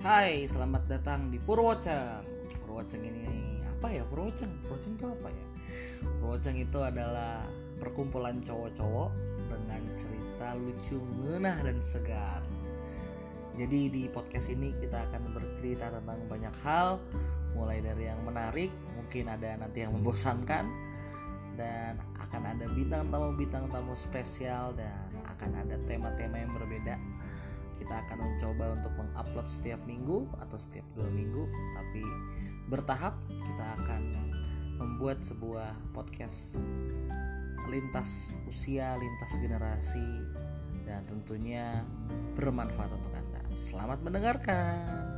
Hai, selamat datang di Purwoceng. Purwoceng ini apa ya? Purwoceng, Purwoceng itu apa ya? Purwoceng itu adalah perkumpulan cowok-cowok dengan cerita lucu, ngenah dan segar. Jadi di podcast ini kita akan bercerita tentang banyak hal, mulai dari yang menarik, mungkin ada nanti yang membosankan, dan akan ada bintang tamu bintang tamu spesial dan akan ada tema-tema yang kita akan mencoba untuk mengupload setiap minggu atau setiap dua minggu tapi bertahap kita akan membuat sebuah podcast lintas usia lintas generasi dan tentunya bermanfaat untuk anda. Selamat mendengarkan